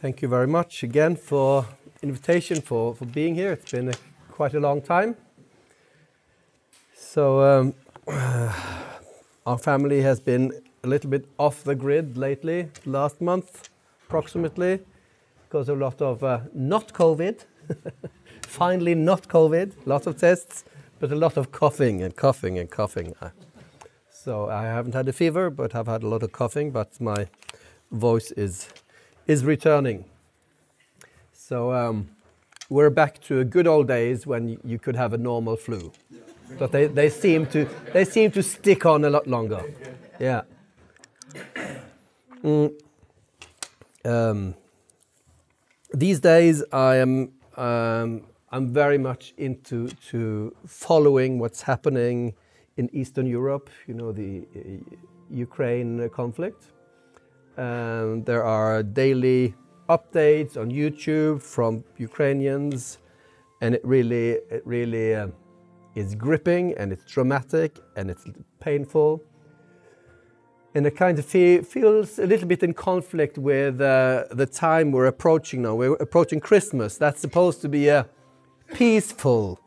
Thank you very much again for invitation for, for being here. It's been a, quite a long time. So um, our family has been a little bit off the grid lately, last month approximately, because of a lot of uh, not COVID. Finally, not COVID. Lots of tests, but a lot of coughing and coughing and coughing. Uh, so I haven't had a fever, but I've had a lot of coughing. But my voice is is returning. So um, we're back to good old days when you could have a normal flu. But they, they seem to they seem to stick on a lot longer. Yeah. Mm. Um, these days I am um, I'm very much into to following what's happening in Eastern Europe. You know the uh, Ukraine conflict. Um, there are daily updates on YouTube from Ukrainians, and it really, it really uh, is gripping and it's dramatic and it's painful. And it kind of feel, feels a little bit in conflict with uh, the time we're approaching now. We're approaching Christmas. That's supposed to be a peaceful,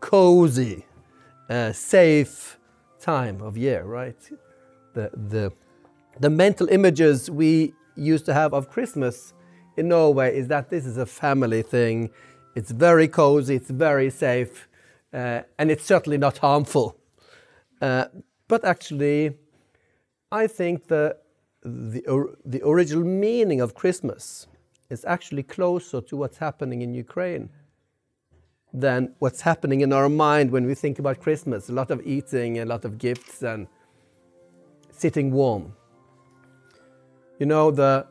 cozy, uh, safe time of year, right? The, the the mental images we used to have of Christmas in Norway is that this is a family thing. It's very cozy, it's very safe, uh, and it's certainly not harmful. Uh, but actually, I think the, the, or, the original meaning of Christmas is actually closer to what's happening in Ukraine than what's happening in our mind when we think about Christmas. A lot of eating, a lot of gifts, and sitting warm. You know, the,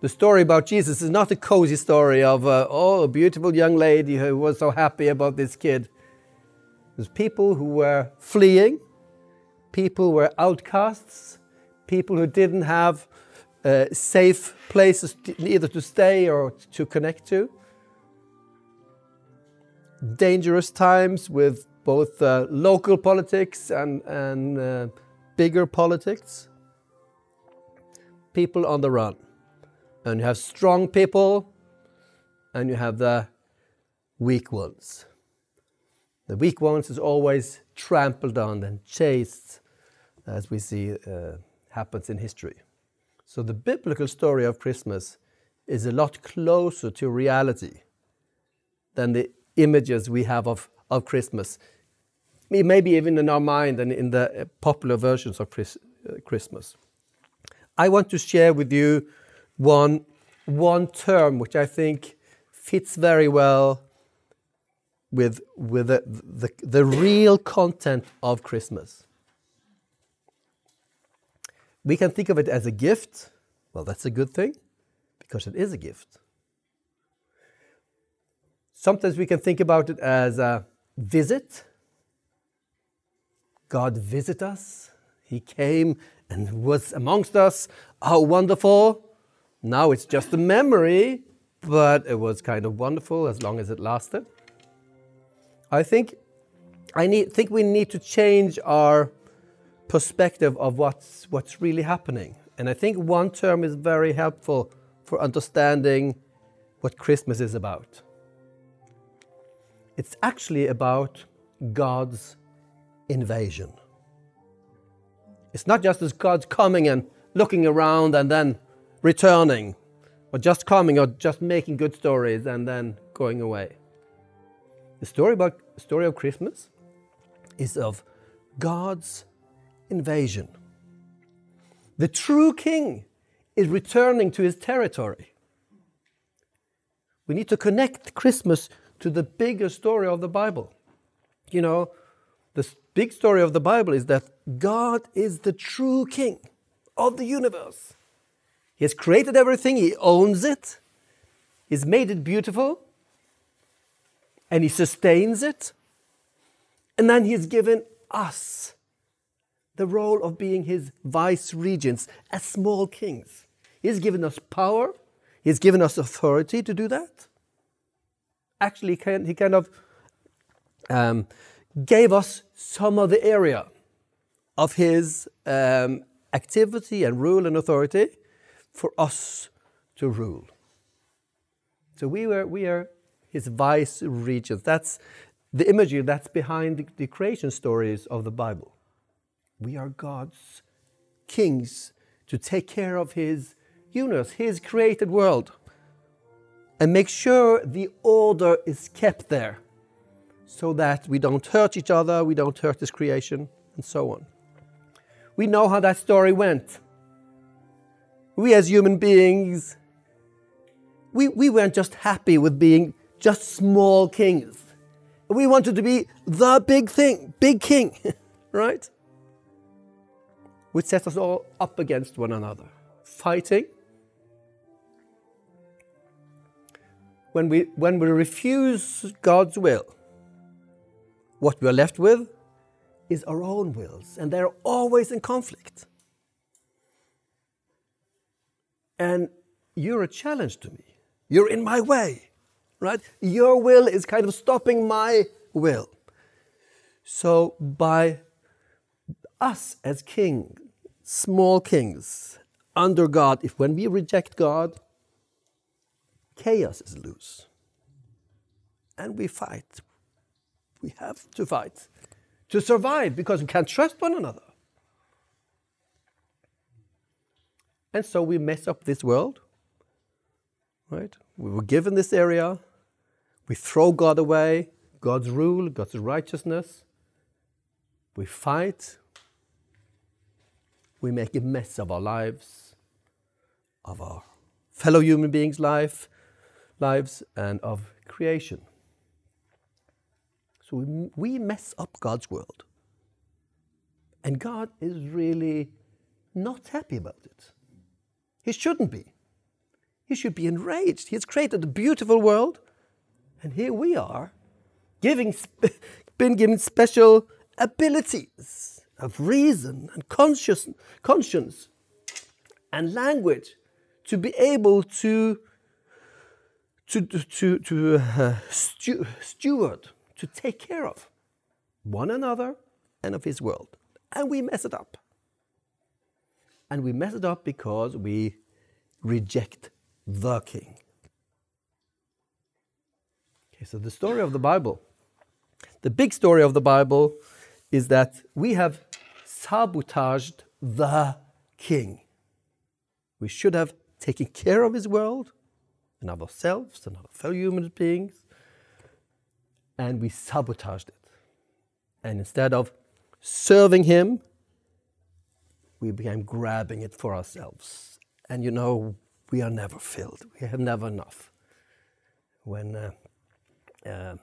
the story about Jesus is not a cozy story of, uh, oh, a beautiful young lady who was so happy about this kid. There's people who were fleeing, people were outcasts, people who didn't have uh, safe places either to stay or to connect to. Dangerous times with both uh, local politics and, and uh, bigger politics people on the run. And you have strong people, and you have the weak ones. The weak ones is always trampled on and chased, as we see uh, happens in history. So the biblical story of Christmas is a lot closer to reality than the images we have of, of Christmas. Maybe even in our mind and in the popular versions of uh, Christmas. I want to share with you one, one term which I think fits very well with, with the, the, the real content of Christmas. We can think of it as a gift. Well, that's a good thing because it is a gift. Sometimes we can think about it as a visit. God visit us. He came and was amongst us. How wonderful! Now it's just a memory, but it was kind of wonderful as long as it lasted. I think I need, think we need to change our perspective of what's, what's really happening. And I think one term is very helpful for understanding what Christmas is about. It's actually about God's invasion. It's not just as God's coming and looking around and then returning, or just coming or just making good stories and then going away. The story about the story of Christmas is of God's invasion. The true king is returning to his territory. We need to connect Christmas to the bigger story of the Bible. You know, the big story of the Bible is that God is the true king of the universe. He has created everything, He owns it, He's made it beautiful, and He sustains it. And then He's given us the role of being His vice regents as small kings. He's given us power, He's given us authority to do that. Actually, He kind of um, gave us some of the area of his um, activity and rule and authority for us to rule. So we were we are his vice regents. That's the imagery that's behind the, the creation stories of the Bible. We are God's kings to take care of his universe, his created world, and make sure the order is kept there so that we don't hurt each other, we don't hurt this creation, and so on. We know how that story went. We as human beings, we, we weren't just happy with being just small kings. We wanted to be the big thing, big king, right? Which sets us all up against one another, fighting. When we, when we refuse God's will, what we are left with is our own wills, and they're always in conflict. And you're a challenge to me. You're in my way, right? Your will is kind of stopping my will. So, by us as king, small kings, under God, if when we reject God, chaos is loose. And we fight. We have to fight to survive because we can't trust one another. And so we mess up this world, right? We were given this area, we throw God away, God's rule, God's righteousness. We fight, we make a mess of our lives, of our fellow human beings' life, lives, and of creation. So we, we mess up God's world. And God is really not happy about it. He shouldn't be. He should be enraged. He has created a beautiful world, and here we are, giving, been given special abilities of reason and conscious, conscience and language to be able to, to, to, to uh, stu- steward to take care of one another and of His world. And we mess it up. And we mess it up because we reject the King. Okay, so the story of the Bible, the big story of the Bible is that we have sabotaged the King. We should have taken care of His world and of ourselves and our fellow human beings and we sabotaged it. And instead of serving Him, we began grabbing it for ourselves. And you know, we are never filled, we have never enough. When, uh, uh,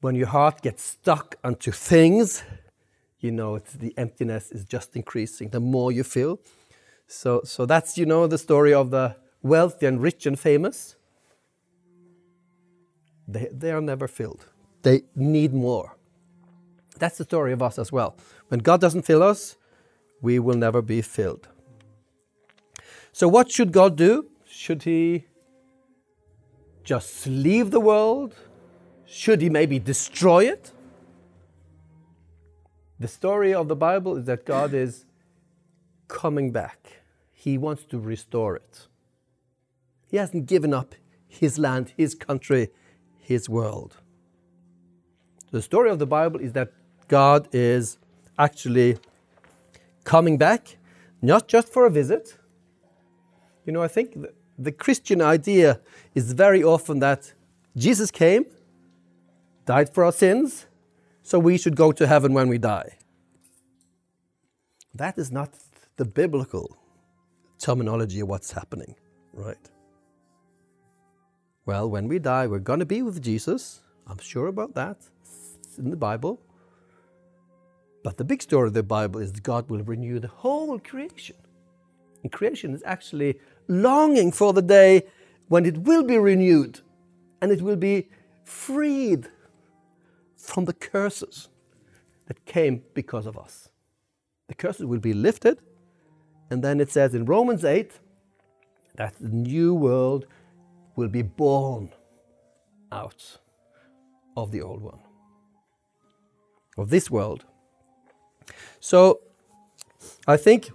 when your heart gets stuck onto things, you know, the emptiness is just increasing the more you feel. So, so that's, you know, the story of the wealthy and rich and famous. They, they are never filled. They need more. That's the story of us as well. When God doesn't fill us, we will never be filled. So, what should God do? Should He just leave the world? Should He maybe destroy it? The story of the Bible is that God is coming back. He wants to restore it. He hasn't given up His land, His country, His world. The story of the Bible is that God is actually coming back, not just for a visit. You know, I think the, Christian idea is very often that Jesus came, died for our sins, so we should go to heaven when we die. That is not the biblical terminology of what's happening, right? Well, when we die, we're going to be with Jesus. I'm sure about that in the Bible. But the big story of the Bible is that God will renew the whole creation. And creation is actually longing for the day when it will be renewed and it will be freed from the curses that came because of us. The curses will be lifted, and then it says in Romans 8 that the new world will be born out of the old one of this world. So I think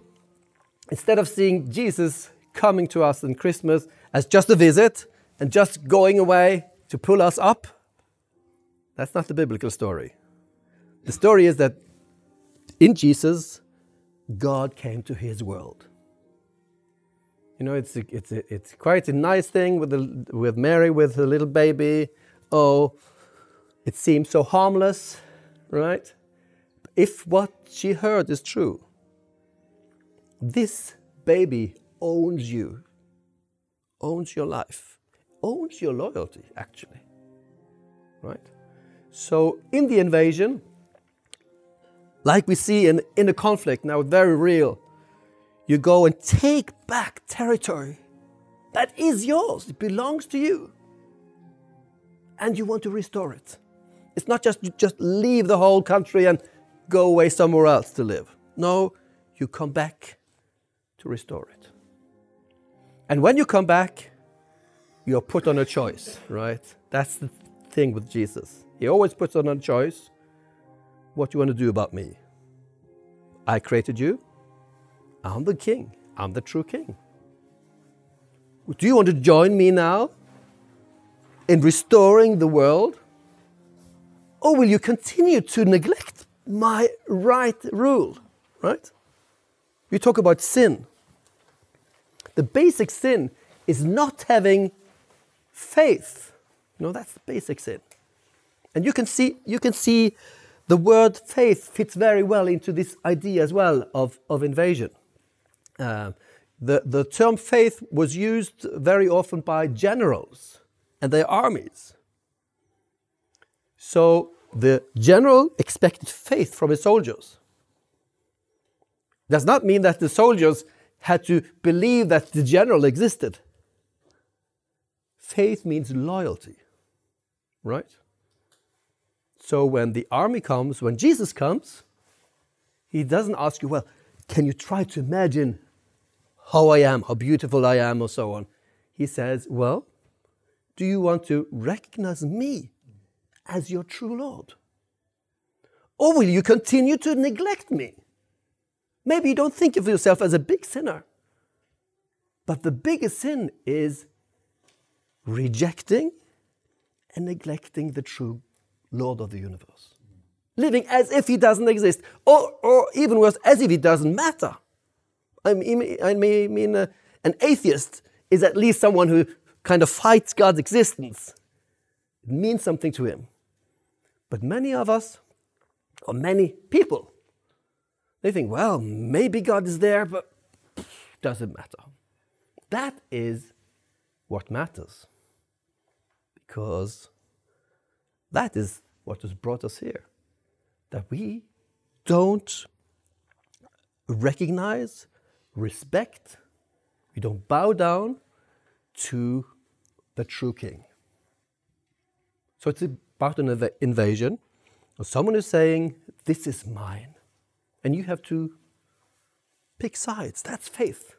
instead of seeing Jesus coming to us in Christmas as just a visit, and just going away to pull us up. That's not the biblical story. The story is that in Jesus, God came to his world. You know, it's, a, it's, a, it's quite a nice thing with, the, with Mary with her little baby. Oh, it seems so harmless, right? If what she heard is true, this baby owns you, owns your life, owns your loyalty, actually. Right? So, in the invasion, like we see in, in a conflict now, very real, you go and take back territory that is yours, it belongs to you, and you want to restore it. It's not just you just leave the whole country and go away somewhere else to live. No, you come back to restore it. And when you come back, you're put on a choice, right? That's the thing with Jesus. He always puts on a choice what do you want to do about me. I created you. I'm the king. I'm the true king. Do you want to join me now in restoring the world? Or will you continue to neglect my right rule? Right? We talk about sin. The basic sin is not having faith. You know, that's the basic sin. And you can see, you can see the word faith fits very well into this idea as well of, of invasion. Uh, the, the term faith was used very often by generals and their armies. So the general expected faith from his soldiers. Does not mean that the soldiers had to believe that the general existed. Faith means loyalty, right? So when the army comes, when Jesus comes, he doesn't ask you, well, can you try to imagine how I am, how beautiful I am, or so on? He says, well, do you want to recognize me as your true Lord? Or will you continue to neglect me? Maybe you don't think of yourself as a big sinner. But the biggest sin is rejecting and neglecting the true Lord of the universe. Living as if he doesn't exist, or, or even worse, as if he doesn't matter. I mean, I mean uh, an atheist is at least someone who kind of fights God's existence. It means something to him. But many of us, or many people, they think, well, maybe God is there, but doesn't matter. That is what matters. Because that is what has brought us here. That we don't recognize, respect, we don't bow down to the true king. So it's about an inv- invasion. Someone is saying, This is mine and you have to pick sides. That's faith.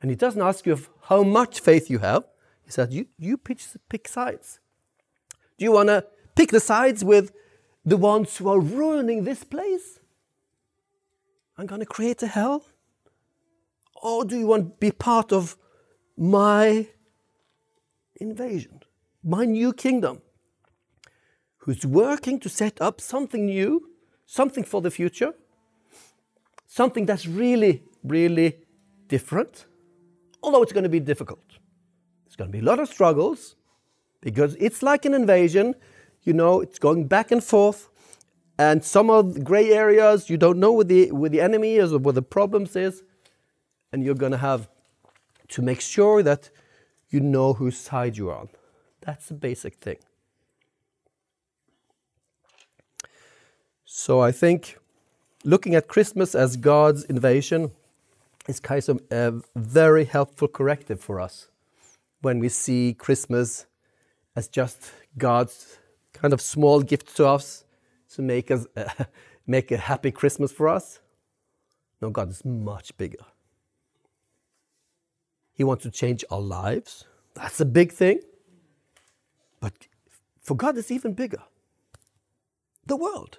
And he doesn't ask you of how much faith you have. He says, you, you pick, pick sides. Do you want to pick the sides with the ones who are ruining this place? I'm going to create a hell? Or do you want to be part of my invasion, my new kingdom, who's working to set up something new something for the future, something that's really, really different, although it's going to be difficult. There's going to be a lot of struggles because it's like an invasion. You know, it's going back and forth, and some of the gray areas you don't know where the, where the enemy is or where the problems is, and you're going to have to make sure that you know whose side you're on. That's the basic thing. So I think looking at Christmas as God's invasion is kind of a very helpful corrective for us when we see Christmas as just God's kind of small gift to us to make us uh, make a happy Christmas for us. No, God is much bigger. He wants to change our lives. That's a big thing. But for God, it's even bigger. The world.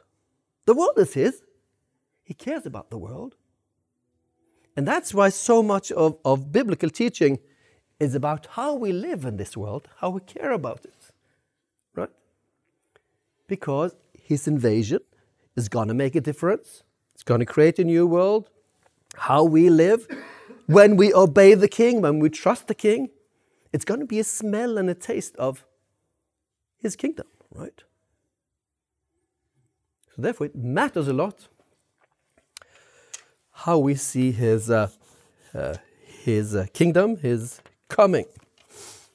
The world is His. He cares about the world. And that's why so much of, of biblical teaching is about how we live in this world, how we care about it. Right? Because his invasion is going to make a difference. It's going to create a new world. How we live, when we obey the king, when we trust the king, it's going to be a smell and a taste of his kingdom, right? So, therefore, it matters a lot how we see his, uh, uh, his uh, kingdom, his coming.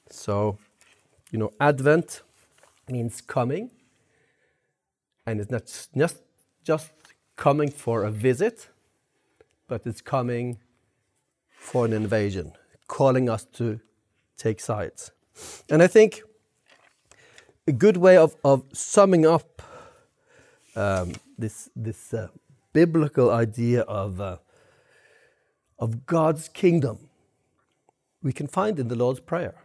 So, you know, Advent means coming, and it's not just, just coming for a visit, but it's coming for an invasion, calling us to take sides. And I think a good way of, of summing up um, this, this uh, biblical idea of, uh, of God's kingdom we can find in the Lord's Prayer.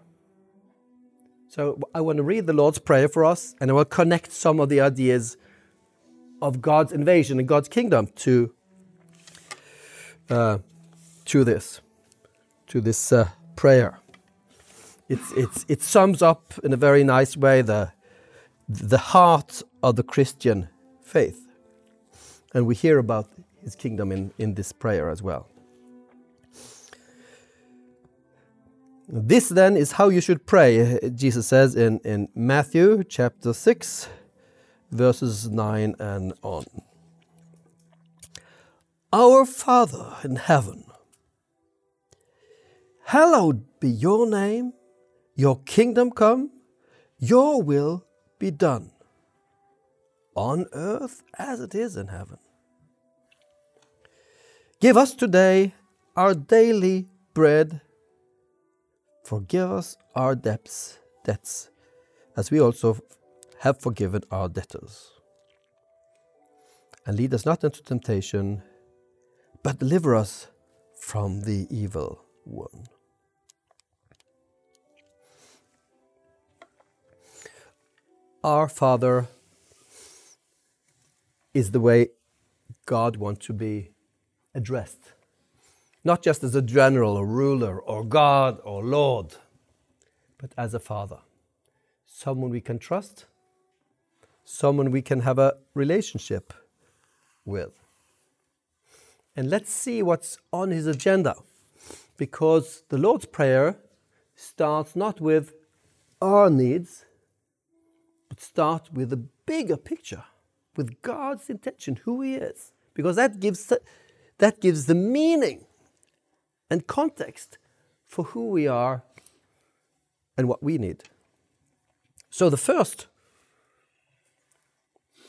So I want to read the Lord's Prayer for us, and I will connect some of the ideas of God's invasion and God's kingdom to, uh, to this, to this uh, prayer. It's, it's, it sums up in a very nice way the, the heart of the Christian faith. And we hear about his kingdom in, in this prayer as well. This then is how you should pray, Jesus says in, in Matthew chapter 6, verses 9 and on. Our Father in heaven, hallowed be your name, your kingdom come, your will be done, on earth as it is in heaven. Give us today our daily bread Forgive us our debts, debts, as we also have forgiven our debtors. And lead us not into temptation, but deliver us from the evil one. Our Father is the way God wants to be addressed not just as a general or ruler or God or Lord, but as a father. Someone we can trust, someone we can have a relationship with. And let's see what's on his agenda, because the Lord's Prayer starts not with our needs, but starts with a bigger picture, with God's intention, who He is, because that gives, that gives the meaning and context for who we are and what we need. So the first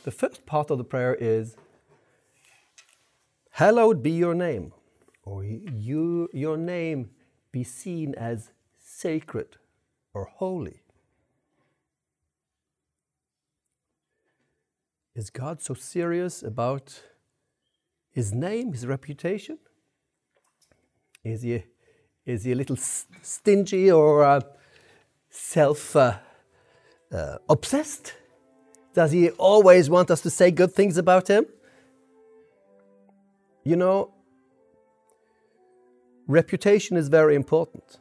the first part of the prayer is hallowed be your name or you your name be seen as sacred or holy. Is God so serious about his name, his reputation? Is he, is he a little stingy or uh, self uh, uh, obsessed? Does he always want us to say good things about him? You know, reputation is very important.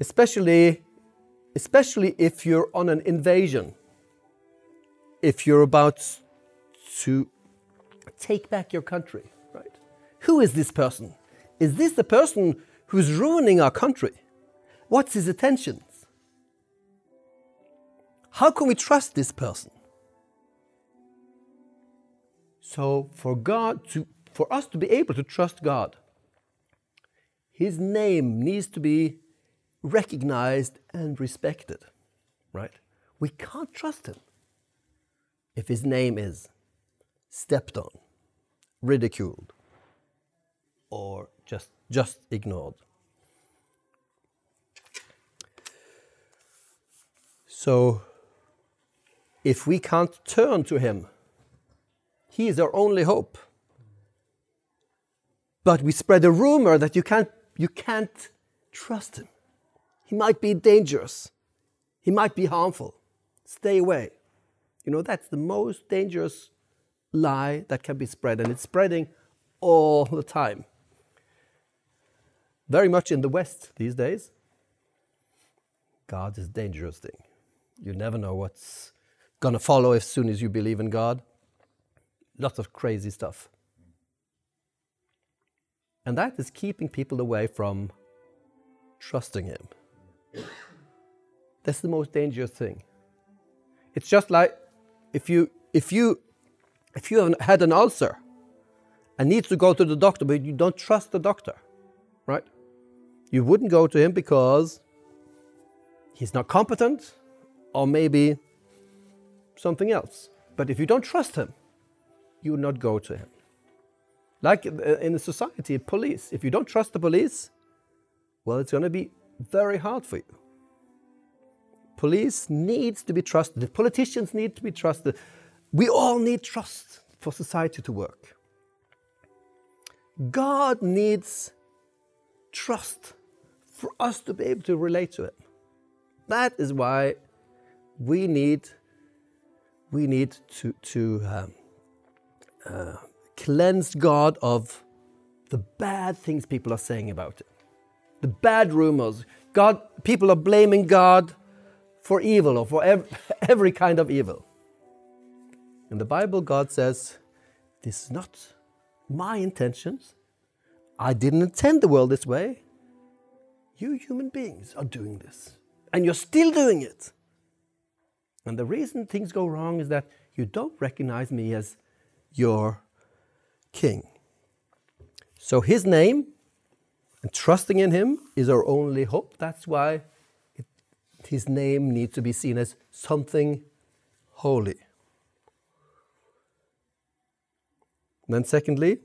Especially, especially if you're on an invasion, if you're about to take back your country. Right? Who is this person? Is this the person who's ruining our country? What's his intentions? How can we trust this person? So for God to for us to be able to trust God, his name needs to be recognized and respected. Right? We can't trust him if his name is stepped on, ridiculed, or just, just ignored. So, if we can't turn to Him, He is our only hope. But we spread a rumor that you can't, you can't trust Him. He might be dangerous, He might be harmful. Stay away. You know, that's the most dangerous lie that can be spread, and it's spreading all the time. very much in the West these days. God is a dangerous thing. You never know what's going to follow as soon as you believe in God. Lots of crazy stuff. And that is keeping people away from trusting Him. That's the most dangerous thing. It's just like if you if you if you have had an ulcer and needs to go to the doctor, but you don't trust the doctor, right? You wouldn't go to him because he's not competent, or maybe something else. But if you don't trust him, you would not go to him. Like in the society, police. If you don't trust the police, well, it's going to be very hard for you. Police needs to be trusted. The politicians need to be trusted. We all need trust for society to work. God needs trust for us to be able to relate to Him. That is why we need we need to to um, uh, cleanse God of the bad things people are saying about Him, the bad rumors. God, people are blaming God for evil or for every, every kind of evil. In the Bible, God says, This is not my intentions. I didn't intend the world this way. You human beings are doing this, and you're still doing it. And the reason things go wrong is that you don't recognize me as your king. So his name and trusting in him is our only hope. That's why it, his name needs to be seen as something holy. And then, secondly,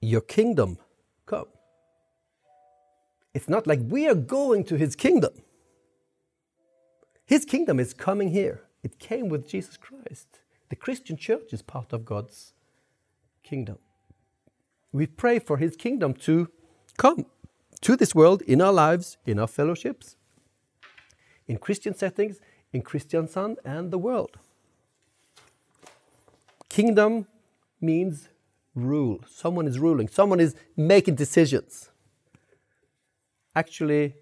your kingdom come. It's not like we are going to his kingdom. His kingdom is coming here. It came with Jesus Christ. The Christian church is part of God's kingdom. We pray for his kingdom to come to this world in our lives, in our fellowships, in Christian settings, in Kristiansand and the world. Kingdom means rule. Someone is ruling, someone is making decisions. Actually,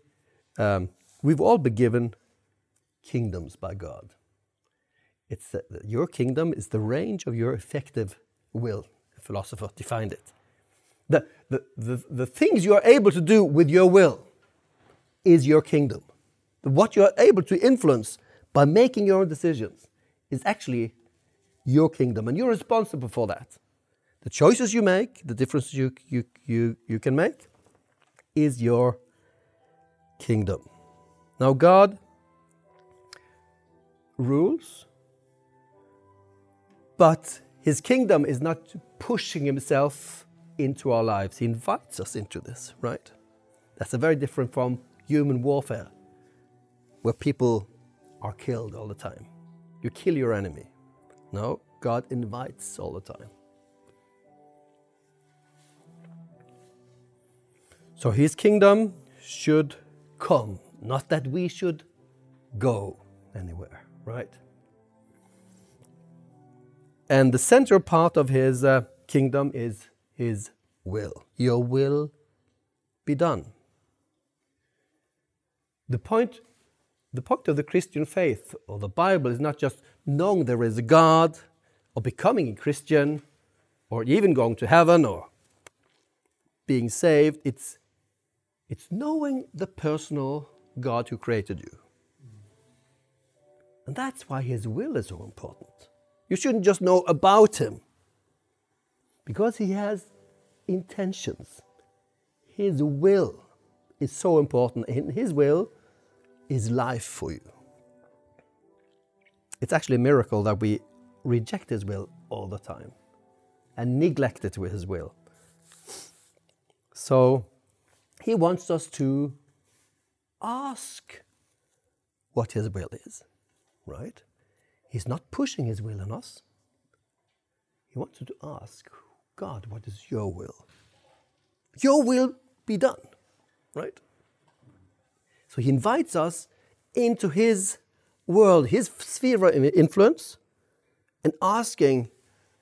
um, we've all been given kingdoms by God. It's uh, your kingdom is the range of your effective will. A philosopher defined it. The, the, the, the things you are able to do with your will is your kingdom. What you are able to influence by making your own decisions is actually your kingdom, and you're responsible for that. The choices you make, the differences you, you, you, you can make, is your kingdom. Now, God rules, but his kingdom is not pushing himself into our lives. He invites us into this, right? That's a very different from human warfare, where people are killed all the time. You kill your enemy. No, God invites all the time. So his kingdom should come, not that we should go anywhere, right? And the central part of his uh, kingdom is his will. Your will be done. The point, the point of the Christian faith or the Bible is not just knowing there is a God or becoming a Christian or even going to heaven or being saved. It's it's knowing the personal God who created you. And that's why His will is so important. You shouldn't just know about Him, because He has intentions. His will is so important, and His will is life for you. It's actually a miracle that we reject His will all the time and neglect it with His will. So, he wants us to ask what His will is, right? He's not pushing His will on us. He wants us to ask, God, what is your will? Your will be done, right? So He invites us into His world, His sphere of influence, and asking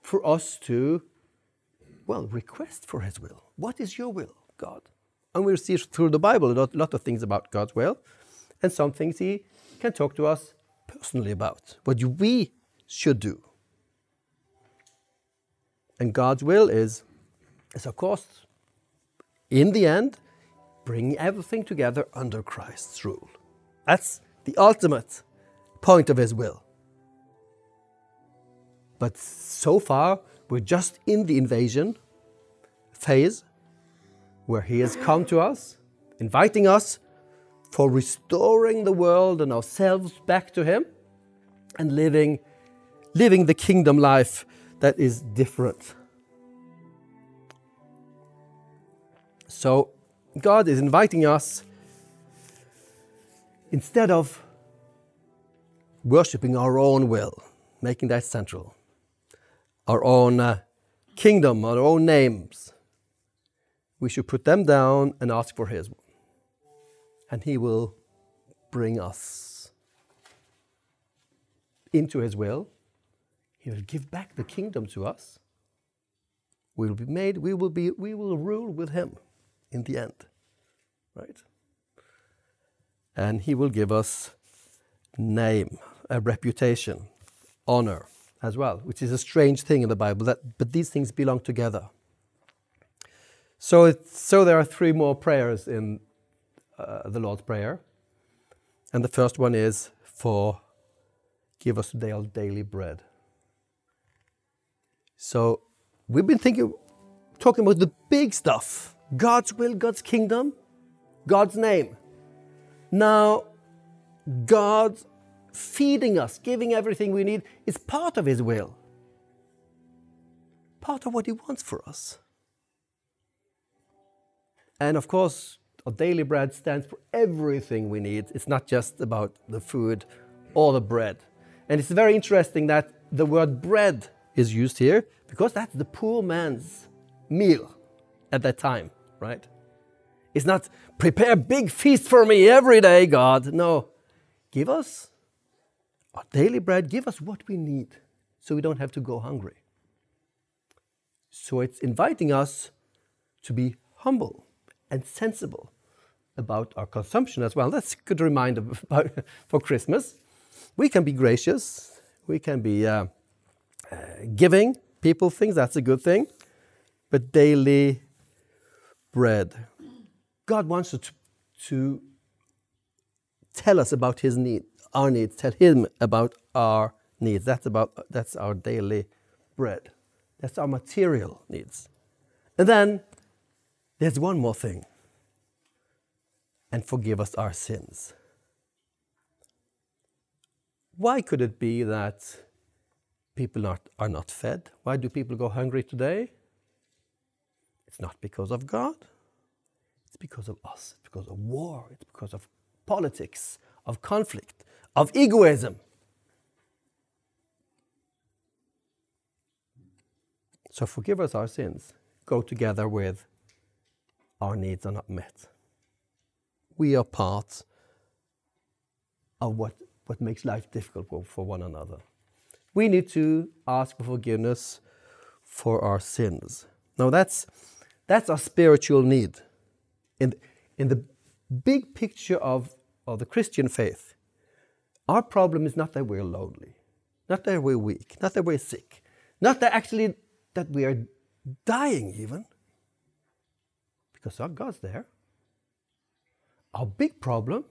for us to, well, request for His will. What is your will, God? And we see through the Bible a lot, lot of things about God's will, and some things He can talk to us personally about, what we should do. And God's will is, is of course, in the end, bring everything together under Christ's rule. That's the ultimate point of His will. But so far, we're just in the invasion phase where He has come to us, inviting us for restoring the world and ourselves back to Him and living, living the kingdom life that is different. So, God is inviting us instead of worshipping our own will, making that central, our own uh, kingdom, our own names, we should put them down and ask for His. And He will bring us into His will. He will give back the kingdom to us. We will be made, we will be, we will rule with Him in the end. Right? And He will give us name, a reputation, honor as well, which is a strange thing in the Bible, that, but these things belong together. So, so there are three more prayers in uh, the Lord's Prayer. And the first one is for give us today our daily bread. So we've been thinking, talking about the big stuff God's will, God's kingdom, God's name. Now, God feeding us, giving everything we need, is part of His will, part of what He wants for us. And of course, our daily bread stands for everything we need. It's not just about the food or the bread. And it's very interesting that the word bread is used here because that's the poor man's meal at that time, right? It's not prepare big feast for me every day, God. No. Give us our daily bread, give us what we need so we don't have to go hungry. So it's inviting us to be humble and sensible about our consumption as well. That's a good reminder for Christmas. We can be gracious, we can be uh, giving people things, that's a good thing, but daily bread. God wants us to, to tell us about His need, our needs, tell Him about our needs. That's about that's our daily bread. That's our material needs. And then there's one more thing and forgive us our sins. Why could it be that people not, are not fed? Why do people go hungry today? It's not because of God, it's because of us, it's because of war, it's because of politics, of conflict, of egoism. So forgive us our sins, go together with our needs are not met. We are part of what, what makes life difficult for one another. We need to ask for forgiveness for our sins. Now, that's, that's our spiritual need. In, in the big picture of, of the Christian faith, our problem is not that we're lonely, not that we're weak, not that we're sick, not that actually that we are dying even because our God's there. Our big problem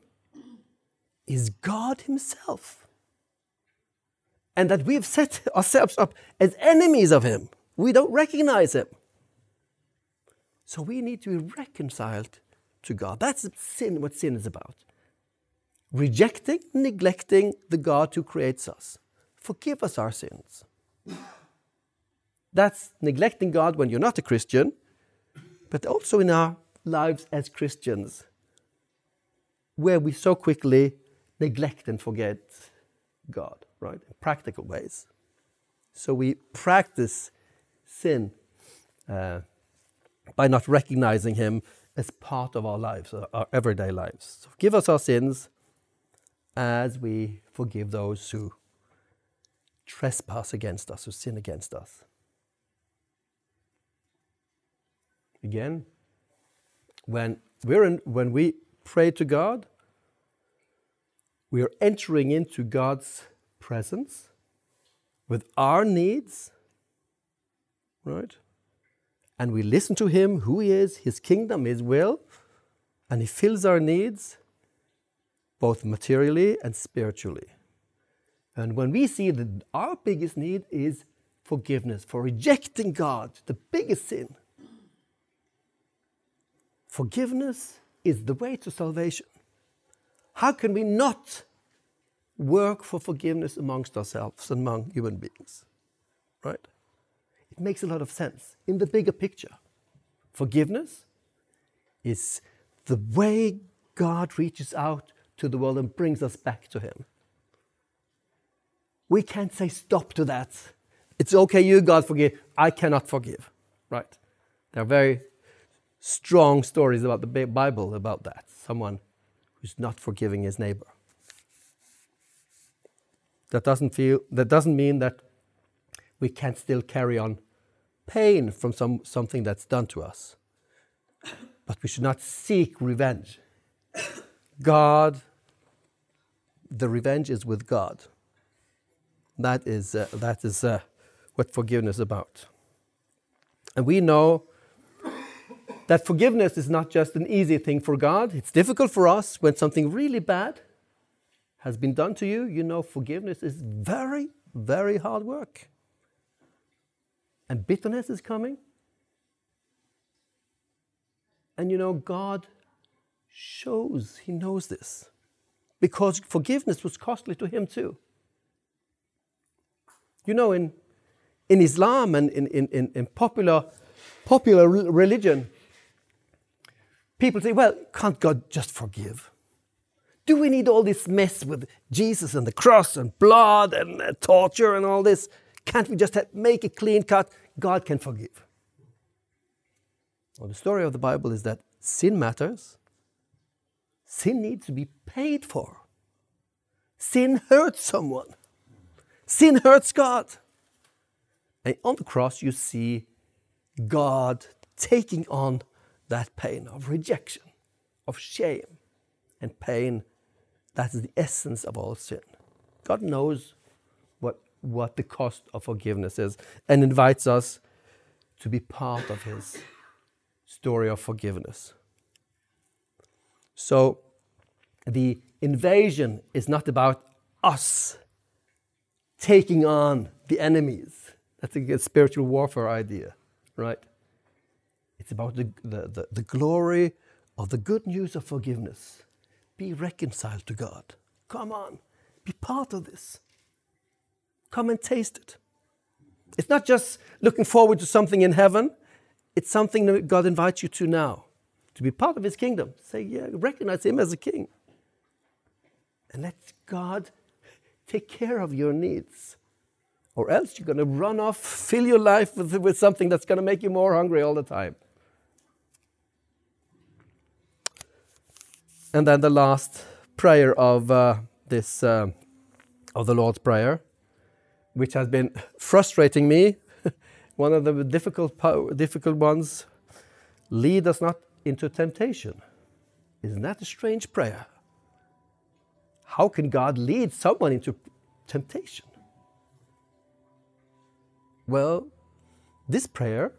is God Himself. And that we've set ourselves up as enemies of Him. We don't recognize Him. So we need to be reconciled to God. That's sin, what sin is about. Rejecting, neglecting the God who creates us. Forgive us our sins. That's neglecting God when you're not a Christian but also in our lives as Christians, where we so quickly neglect and forget God, right? In practical ways. So we practice sin uh, by not recognizing Him as part of our lives, our everyday lives. So forgive us our sins as we forgive those who trespass against us, who sin against us. Again, when we're in, when we pray to God, we are entering into God's presence with our needs, right? And we listen to Him, who He is, His kingdom, His will, and He fills our needs both materially and spiritually. And when we see that our biggest need is forgiveness for rejecting God, the biggest sin, forgiveness is the way to salvation. How can we not work for forgiveness amongst ourselves and among human beings? Right? It makes a lot of sense in the bigger picture. Forgiveness is the way God reaches out to the world and brings us back to Him. We can't say stop to that. It's okay, you, God, forgive. I cannot forgive. Right? There are very strong stories about the Bible about that. Someone who's not forgiving his neighbor. That doesn't feel that doesn't mean that we can't still carry on pain from some, something that's done to us. But we should not seek revenge. God, the revenge is with God. That is, uh, that is uh, what forgiveness is about. And we know that forgiveness is not just an easy thing for God. It's difficult for us when something really bad has been done to you. You know, forgiveness is very, very hard work. And bitterness is coming. And you know, God shows He knows this because forgiveness was costly to Him too. You know, in, in Islam and in, in, in, in popular, popular religion, people say, well, can't God just forgive? Do we need all this mess with Jesus and the cross and blood and uh, torture and all this? Can't we just make a clean cut? God can forgive. Well, the story of the Bible is that sin matters. Sin needs to be paid for. Sin hurts someone. Sin hurts God. And on the cross, you see God taking on that pain of rejection, of shame and pain. That is the essence of all sin. God knows what, what the cost of forgiveness is and invites us to be part of His story of forgiveness. So, the invasion is not about us taking on the enemies. That's a spiritual warfare idea, right? It's about the, the, the, the glory of the good news of forgiveness. Be reconciled to God. Come on, be part of this. Come and taste it. It's not just looking forward to something in heaven, it's something that God invites you to now, to be part of His kingdom. Say, yeah, recognize Him as a king. And let God take care of your needs. Or else you're going to run off, fill your life with, with something that's going to make you more hungry all the time. And then the last prayer of uh, this, uh, of the Lord's Prayer, which has been frustrating me, one of the difficult, difficult ones. Lead us not into temptation. Isn't that a strange prayer? How can God lead someone into temptation? Well, this prayer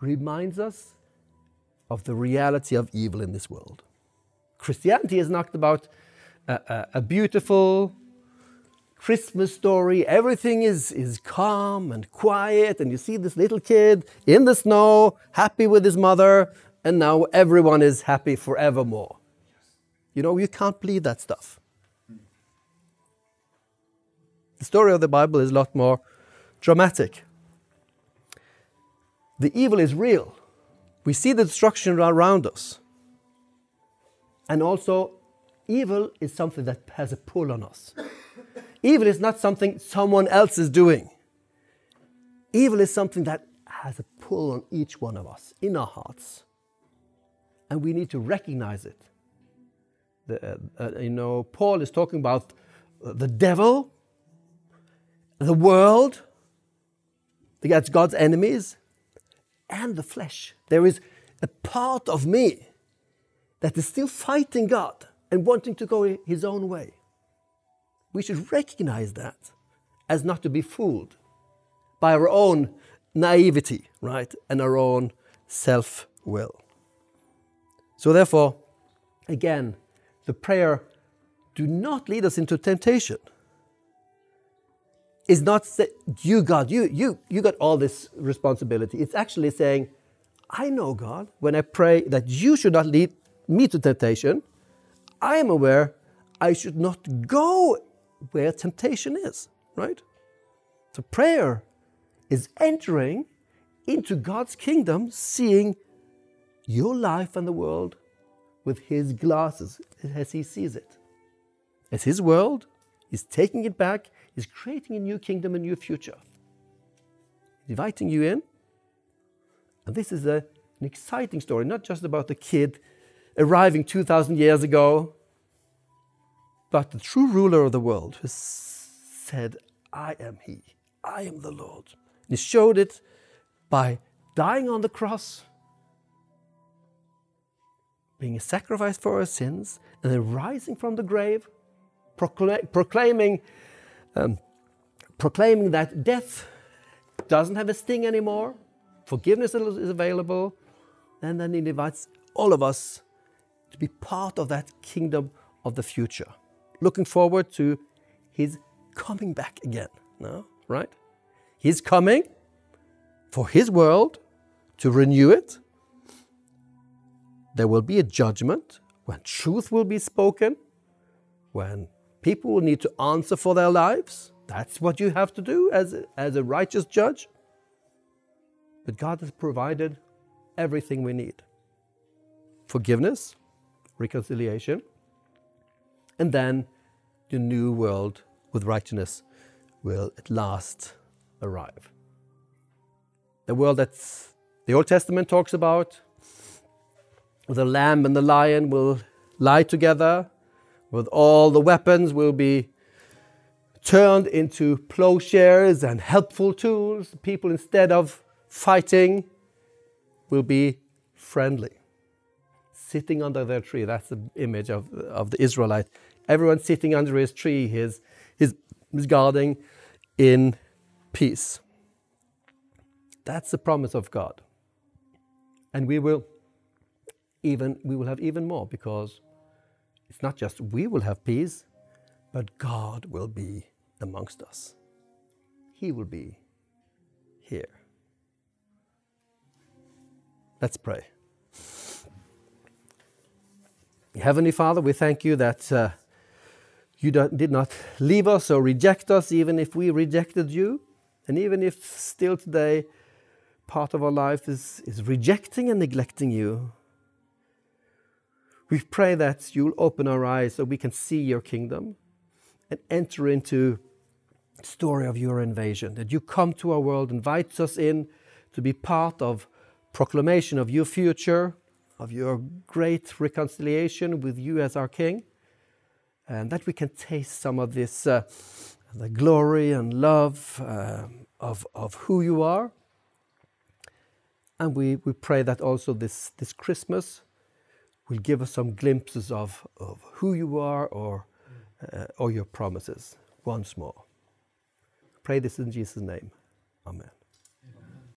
reminds us of the reality of evil in this world. Christianity is not about a, a, a beautiful Christmas story. Everything is, is calm and quiet, and you see this little kid in the snow, happy with his mother, and now everyone is happy forevermore. You know, you can't believe that stuff. The story of the Bible is a lot more dramatic. The evil is real. We see the destruction around us. And also, evil is something that has a pull on us. evil is not something someone else is doing. Evil is something that has a pull on each one of us in our hearts. And we need to recognize it. The, uh, uh, you know, Paul is talking about the devil, the world, that's God's enemies, and the flesh. There is a part of me that is still fighting God and wanting to go his own way. We should recognize that as not to be fooled by our own naivety, right, and our own self will. So, therefore, again, the prayer, do not lead us into temptation, is not that you, God, you, you, you got all this responsibility. It's actually saying, I know, God, when I pray that you should not lead me to temptation, I am aware I should not go where temptation is, right? So prayer is entering into God's kingdom, seeing your life and the world with His glasses as He sees it. As His world, is taking it back, is creating a new kingdom, a new future. Inviting you in. And this is a, an exciting story, not just about the kid arriving 2,000 years ago, but the true ruler of the world who said, I am He, I am the Lord. And he showed it by dying on the cross, being a sacrifice for our sins, and then rising from the grave, procla- proclaiming, um, proclaiming that death doesn't have a sting anymore, forgiveness is available, and then he invites all of us to be part of that kingdom of the future. Looking forward to his coming back again. No? Right? He's coming for his world to renew it. There will be a judgment when truth will be spoken, when people will need to answer for their lives. That's what you have to do as as a righteous judge. But God has provided everything we need forgiveness, reconciliation, and then the new world with righteousness will at last arrive. The world that the Old Testament talks about, the lamb and the lion will lie together, with all the weapons will be turned into plowshares and helpful tools. People, instead of fighting, will be friendly. Sitting under their tree, that's the image of, of the Israelite. Everyone sitting under his tree, his, his, his guarding in peace. That's the promise of God. And we will even we will have even more because it's not just we will have peace, but God will be amongst us. He will be here. Let's pray. Heavenly Father, we thank you that uh, you did not leave us or reject us, even if we rejected you. And even if still today part of our life is, is rejecting and neglecting you, we pray that you'll open our eyes so we can see your kingdom and enter into the story of your invasion. That you come to our world, invites us in to be part of proclamation of your future, of your great reconciliation with you as our King, and that we can taste some of this uh, the glory and love uh, of, of who you are. And we, we pray that also this, this Christmas will give us some glimpses of, of who you are or, uh, or your promises once more. Pray this in Jesus' name. Amen.